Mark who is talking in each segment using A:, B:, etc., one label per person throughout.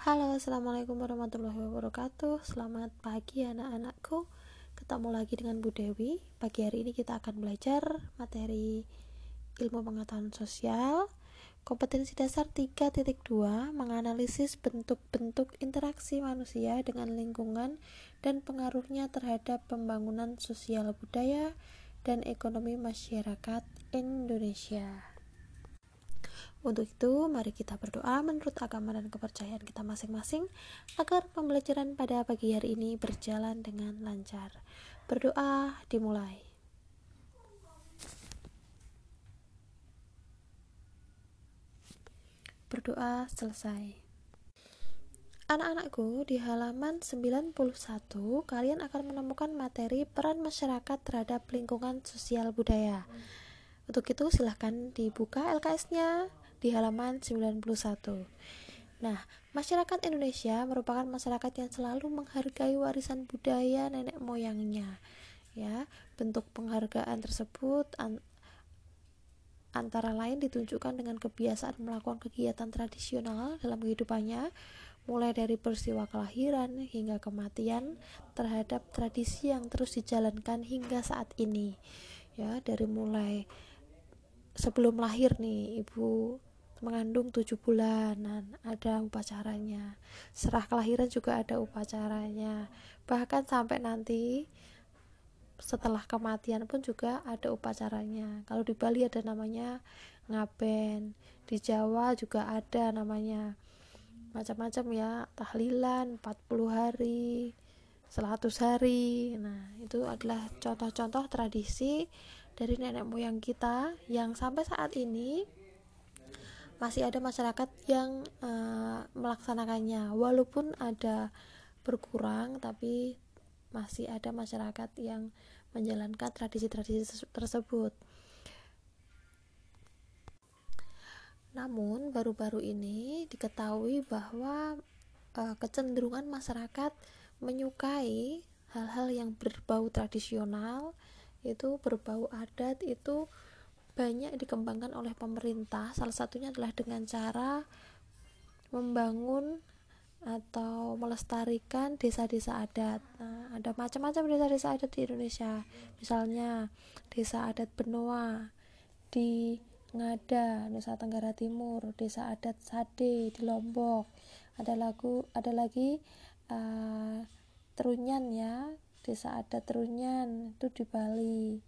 A: Halo, assalamualaikum warahmatullahi wabarakatuh. Selamat pagi, anak-anakku. Ketemu lagi dengan Bu Dewi. Pagi hari ini kita akan belajar materi ilmu pengetahuan sosial, kompetensi dasar 3.2, menganalisis bentuk-bentuk interaksi manusia dengan lingkungan dan pengaruhnya terhadap pembangunan sosial budaya dan ekonomi masyarakat Indonesia. Untuk itu, mari kita berdoa menurut agama dan kepercayaan kita masing-masing agar pembelajaran pada pagi hari ini berjalan dengan lancar. Berdoa dimulai. Berdoa selesai. Anak-anakku, di halaman 91 kalian akan menemukan materi peran masyarakat terhadap lingkungan sosial budaya. Untuk itu silahkan dibuka LKS-nya di halaman 91. Nah, masyarakat Indonesia merupakan masyarakat yang selalu menghargai warisan budaya nenek moyangnya. Ya, bentuk penghargaan tersebut an antara lain ditunjukkan dengan kebiasaan melakukan kegiatan tradisional dalam kehidupannya, mulai dari peristiwa kelahiran hingga kematian terhadap tradisi yang terus dijalankan hingga saat ini. Ya, dari mulai sebelum lahir nih ibu mengandung tujuh bulanan ada upacaranya. Serah kelahiran juga ada upacaranya. Bahkan sampai nanti setelah kematian pun juga ada upacaranya. Kalau di Bali ada namanya ngaben di Jawa juga ada namanya. Macam-macam ya tahlilan 40 hari 100 hari. Nah itu adalah contoh-contoh tradisi dari nenek moyang kita yang sampai saat ini masih ada masyarakat yang uh, melaksanakannya. Walaupun ada berkurang tapi masih ada masyarakat yang menjalankan tradisi-tradisi tersebut. Namun baru-baru ini diketahui bahwa uh, kecenderungan masyarakat menyukai hal-hal yang berbau tradisional itu berbau adat itu banyak dikembangkan oleh pemerintah salah satunya adalah dengan cara membangun atau melestarikan desa-desa adat nah, ada macam-macam desa-desa adat di Indonesia misalnya desa adat Benoa di Ngada, Nusa Tenggara Timur, desa adat Sade di Lombok. Ada lagu, ada lagi uh, Trunyan ya, desa adat Trunyan itu di Bali.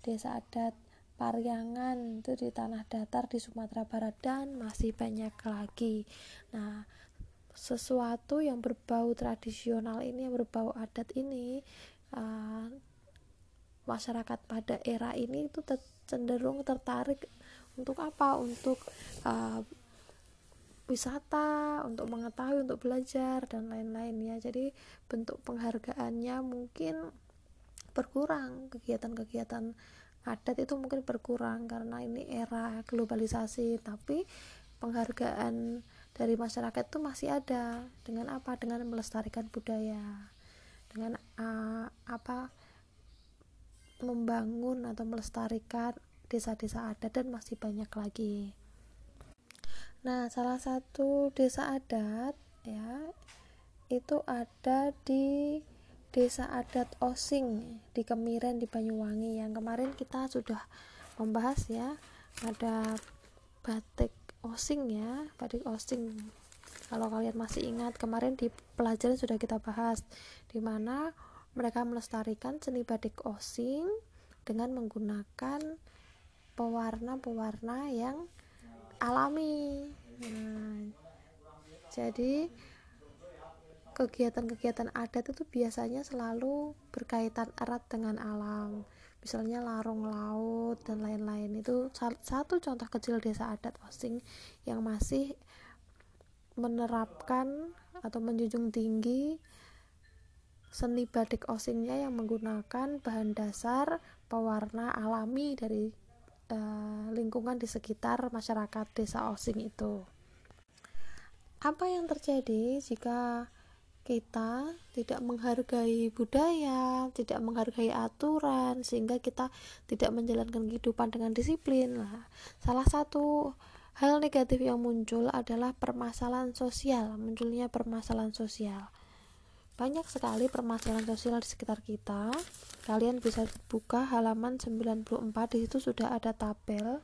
A: Desa adat Pariangan itu di tanah datar di Sumatera Barat dan masih banyak lagi. Nah, sesuatu yang berbau tradisional ini, yang berbau adat ini, uh, masyarakat pada era ini itu cenderung tertarik untuk apa? Untuk uh, wisata, untuk mengetahui, untuk belajar dan lain-lain ya. Jadi bentuk penghargaannya mungkin berkurang kegiatan-kegiatan adat itu mungkin berkurang karena ini era globalisasi tapi penghargaan dari masyarakat itu masih ada. Dengan apa? Dengan melestarikan budaya. Dengan uh, apa? Membangun atau melestarikan desa-desa adat dan masih banyak lagi. Nah salah satu desa adat ya itu ada di desa adat Osing di Kemiren di Banyuwangi. Yang kemarin kita sudah membahas ya ada batik Osing ya batik Osing. Kalau kalian masih ingat kemarin di pelajaran sudah kita bahas di mana mereka melestarikan seni batik Osing dengan menggunakan pewarna-pewarna yang alami. Nah, jadi kegiatan-kegiatan adat itu biasanya selalu berkaitan erat dengan alam. Misalnya larung laut dan lain-lain. Itu satu contoh kecil desa adat Osing yang masih menerapkan atau menjunjung tinggi seni batik osingnya yang menggunakan bahan dasar pewarna alami dari uh, lingkungan di sekitar masyarakat desa osing itu. Apa yang terjadi jika kita tidak menghargai budaya, tidak menghargai aturan, sehingga kita tidak menjalankan kehidupan dengan disiplin. Nah, salah satu hal negatif yang muncul adalah permasalahan sosial munculnya permasalahan sosial. Banyak sekali permasalahan sosial di sekitar kita. Kalian bisa buka halaman 94 di situ sudah ada tabel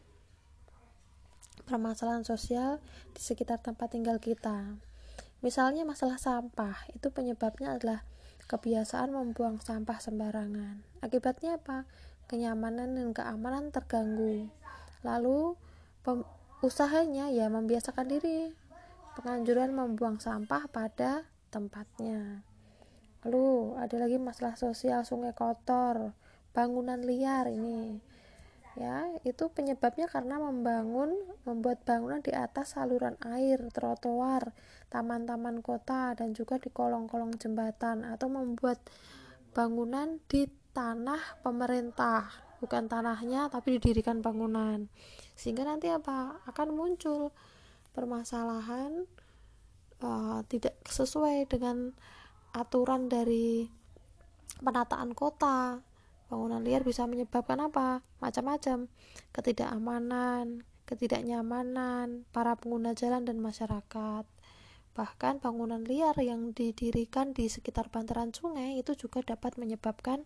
A: permasalahan sosial di sekitar tempat tinggal kita misalnya masalah sampah itu penyebabnya adalah kebiasaan membuang sampah sembarangan. Akibatnya apa? Kenyamanan dan keamanan terganggu. Lalu usahanya ya membiasakan diri. Penganjuran membuang sampah pada tempatnya. Lalu ada lagi masalah sosial sungai kotor bangunan liar ini ya itu penyebabnya karena membangun membuat bangunan di atas saluran air trotoar taman-taman kota dan juga di kolong-kolong jembatan atau membuat bangunan di tanah pemerintah. Bukan tanahnya tapi didirikan bangunan. Sehingga nanti apa? Akan muncul permasalahan uh, tidak sesuai dengan aturan dari penataan kota bangunan liar bisa menyebabkan apa? Macam-macam. Ketidakamanan ketidaknyamanan para pengguna jalan dan masyarakat. Bahkan bangunan liar yang didirikan di sekitar bantaran sungai itu juga dapat menyebabkan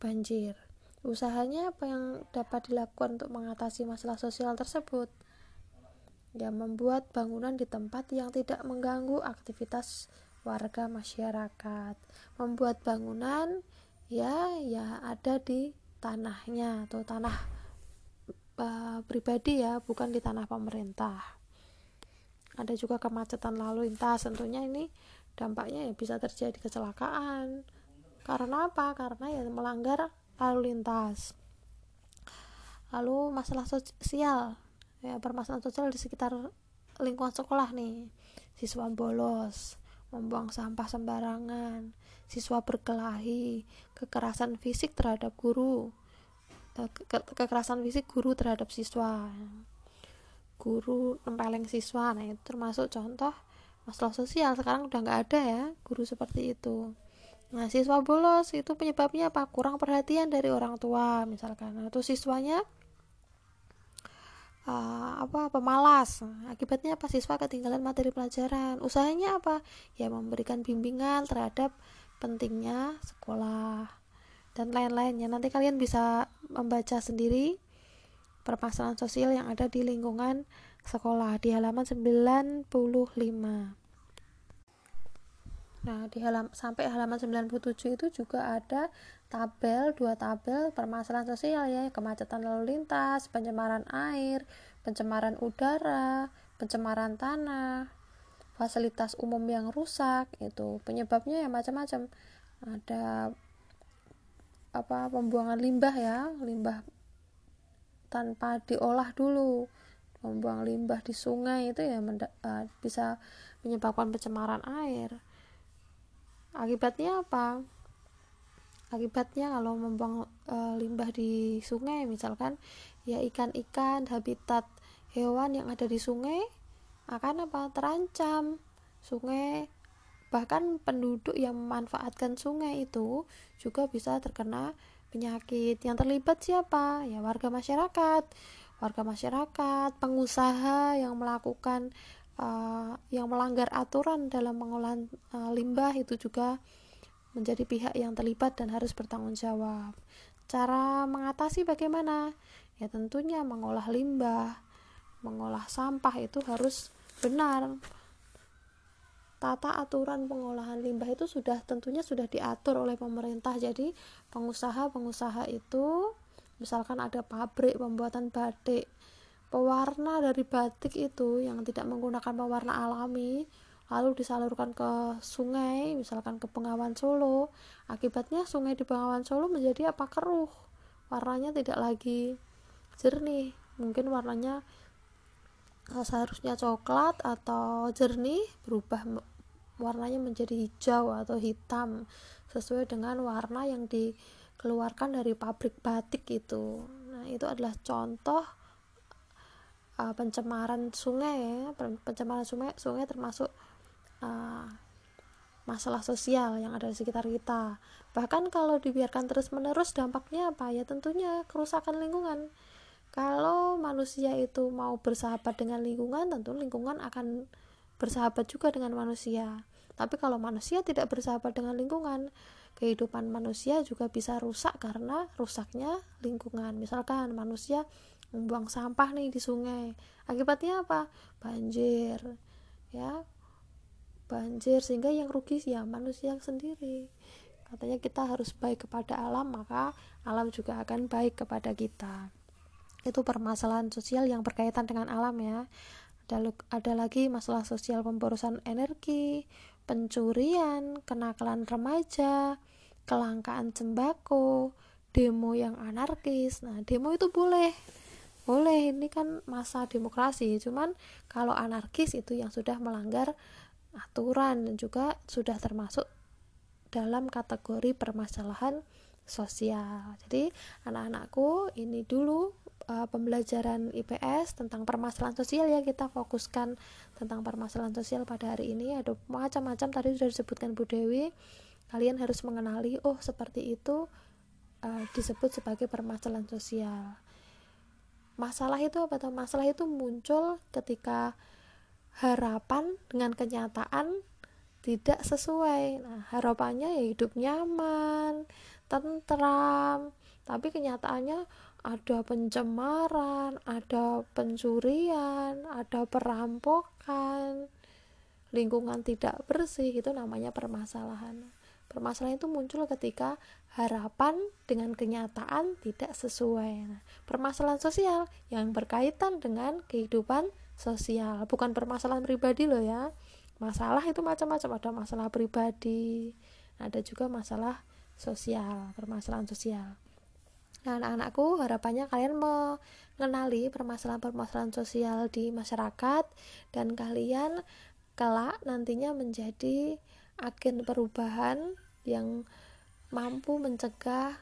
A: banjir. Usahanya apa yang dapat dilakukan untuk mengatasi masalah sosial tersebut? Ya membuat bangunan di tempat yang tidak mengganggu aktivitas warga masyarakat. Membuat bangunan ya ya ada di tanahnya atau tanah uh, pribadi ya bukan di tanah pemerintah. Ada juga kemacetan lalu lintas tentunya ini dampaknya ya bisa terjadi kecelakaan. Karena apa? Karena ya melanggar lalu lintas. Lalu masalah sosial. Ya permasalahan sosial di sekitar lingkungan sekolah nih. Siswa bolos membuang sampah sembarangan, siswa berkelahi, kekerasan fisik terhadap guru, ke kekerasan fisik guru terhadap siswa, guru nempeleng siswa, nah itu termasuk contoh masalah sosial. Sekarang udah nggak ada ya guru seperti itu. Nah siswa bolos itu penyebabnya apa? Kurang perhatian dari orang tua misalkan, nah, itu siswanya uh, apa pemalas. Akibatnya apa? Siswa ketinggalan materi pelajaran. Usahanya apa? Ya memberikan bimbingan terhadap pentingnya sekolah dan lain-lainnya. Nanti kalian bisa membaca sendiri permasalahan sosial yang ada di lingkungan sekolah di halaman 95 Nah, di halaman sampai halaman 97 itu juga ada tabel, dua tabel permasalahan sosial ya, kemacetan lalu lintas, pencemaran air, pencemaran udara, pencemaran tanah, fasilitas umum yang rusak, itu penyebabnya ya macam-macam. Ada apa pembuangan limbah ya, limbah tanpa diolah dulu. Membuang limbah di sungai itu ya uh, bisa menyebabkan pencemaran air akibatnya apa akibatnya kalau membuang e, limbah di sungai misalkan ya ikan-ikan habitat hewan yang ada di sungai akan apa? Terancam sungai. Bahkan penduduk yang memanfaatkan sungai itu juga bisa terkena penyakit. Yang terlibat siapa? Ya warga masyarakat. Warga masyarakat pengusaha yang melakukan uh, yang melanggar aturan dalam pengolahan uh, limbah itu juga menjadi pihak yang terlibat dan harus bertanggung jawab. Cara mengatasi bagaimana? Ya tentunya mengolah limbah, mengolah sampah itu harus benar. Tata aturan pengolahan limbah itu sudah tentunya sudah diatur oleh pemerintah. Jadi pengusaha-pengusaha itu misalkan ada pabrik pembuatan batik pewarna dari batik itu yang tidak menggunakan pewarna alami lalu disalurkan ke sungai misalkan ke Bengawan Solo akibatnya sungai di Bengawan Solo menjadi apa keruh warnanya tidak lagi jernih mungkin warnanya seharusnya coklat atau jernih berubah warnanya menjadi hijau atau hitam sesuai dengan warna yang dikeluarkan dari pabrik batik itu. Nah itu adalah contoh uh, pencemaran sungai ya pencemaran sungai sungai termasuk uh, masalah sosial yang ada di sekitar kita. Bahkan kalau dibiarkan terus menerus dampaknya apa? Ya tentunya kerusakan lingkungan kalau manusia itu mau bersahabat dengan lingkungan tentu lingkungan akan bersahabat juga dengan manusia. Tapi kalau manusia tidak bersahabat dengan lingkungan kehidupan manusia juga bisa rusak karena rusaknya lingkungan. Misalkan manusia membuang sampah nih di sungai akibatnya apa? Banjir ya. Banjir sehingga yang rugi ya manusia sendiri. Katanya kita harus baik kepada alam maka alam juga akan baik kepada kita itu permasalahan sosial yang berkaitan dengan alam ya. Ada, ada lagi masalah sosial pemborosan energi pencurian kenakalan remaja kelangkaan sembako demo yang anarkis. Nah demo itu boleh. Boleh ini kan masa demokrasi. Cuman kalau anarkis itu yang sudah melanggar aturan dan juga sudah termasuk dalam kategori permasalahan sosial. Jadi anak-anakku ini dulu uh, pembelajaran IPS tentang permasalahan sosial ya. Kita fokuskan tentang permasalahan sosial pada hari ini. Ada macam-macam tadi sudah disebutkan Bu Dewi. Kalian harus mengenali oh seperti itu uh, disebut sebagai permasalahan sosial. Masalah itu apa tuh masalah itu muncul ketika harapan dengan kenyataan tidak sesuai. Nah harapannya ya hidup nyaman tentram. Tapi kenyataannya ada pencemaran, ada pencurian, ada perampokan, lingkungan tidak bersih, itu namanya permasalahan. Permasalahan itu muncul ketika harapan dengan kenyataan tidak sesuai. Nah, permasalahan sosial yang berkaitan dengan kehidupan sosial, bukan permasalahan pribadi loh ya. Masalah itu macam-macam, ada masalah pribadi, ada juga masalah sosial, permasalahan sosial. Nah, anak-anakku, harapannya kalian mengenali permasalahan-permasalahan sosial di masyarakat dan kalian kelak nantinya menjadi agen perubahan yang mampu mencegah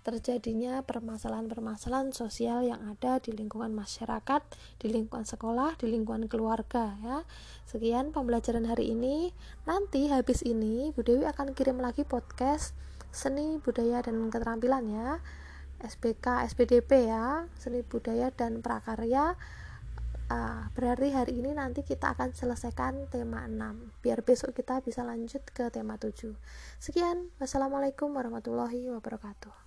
A: terjadinya permasalahan-permasalahan sosial yang ada di lingkungan masyarakat, di lingkungan sekolah, di lingkungan keluarga ya. Sekian pembelajaran hari ini. Nanti habis ini Bu Dewi akan kirim lagi podcast seni budaya dan keterampilan ya. SPK SPDP ya seni budaya dan prakarya. Uh, berarti hari ini nanti kita akan selesaikan tema 6 biar besok kita bisa lanjut ke tema 7 sekian wassalamualaikum warahmatullahi wabarakatuh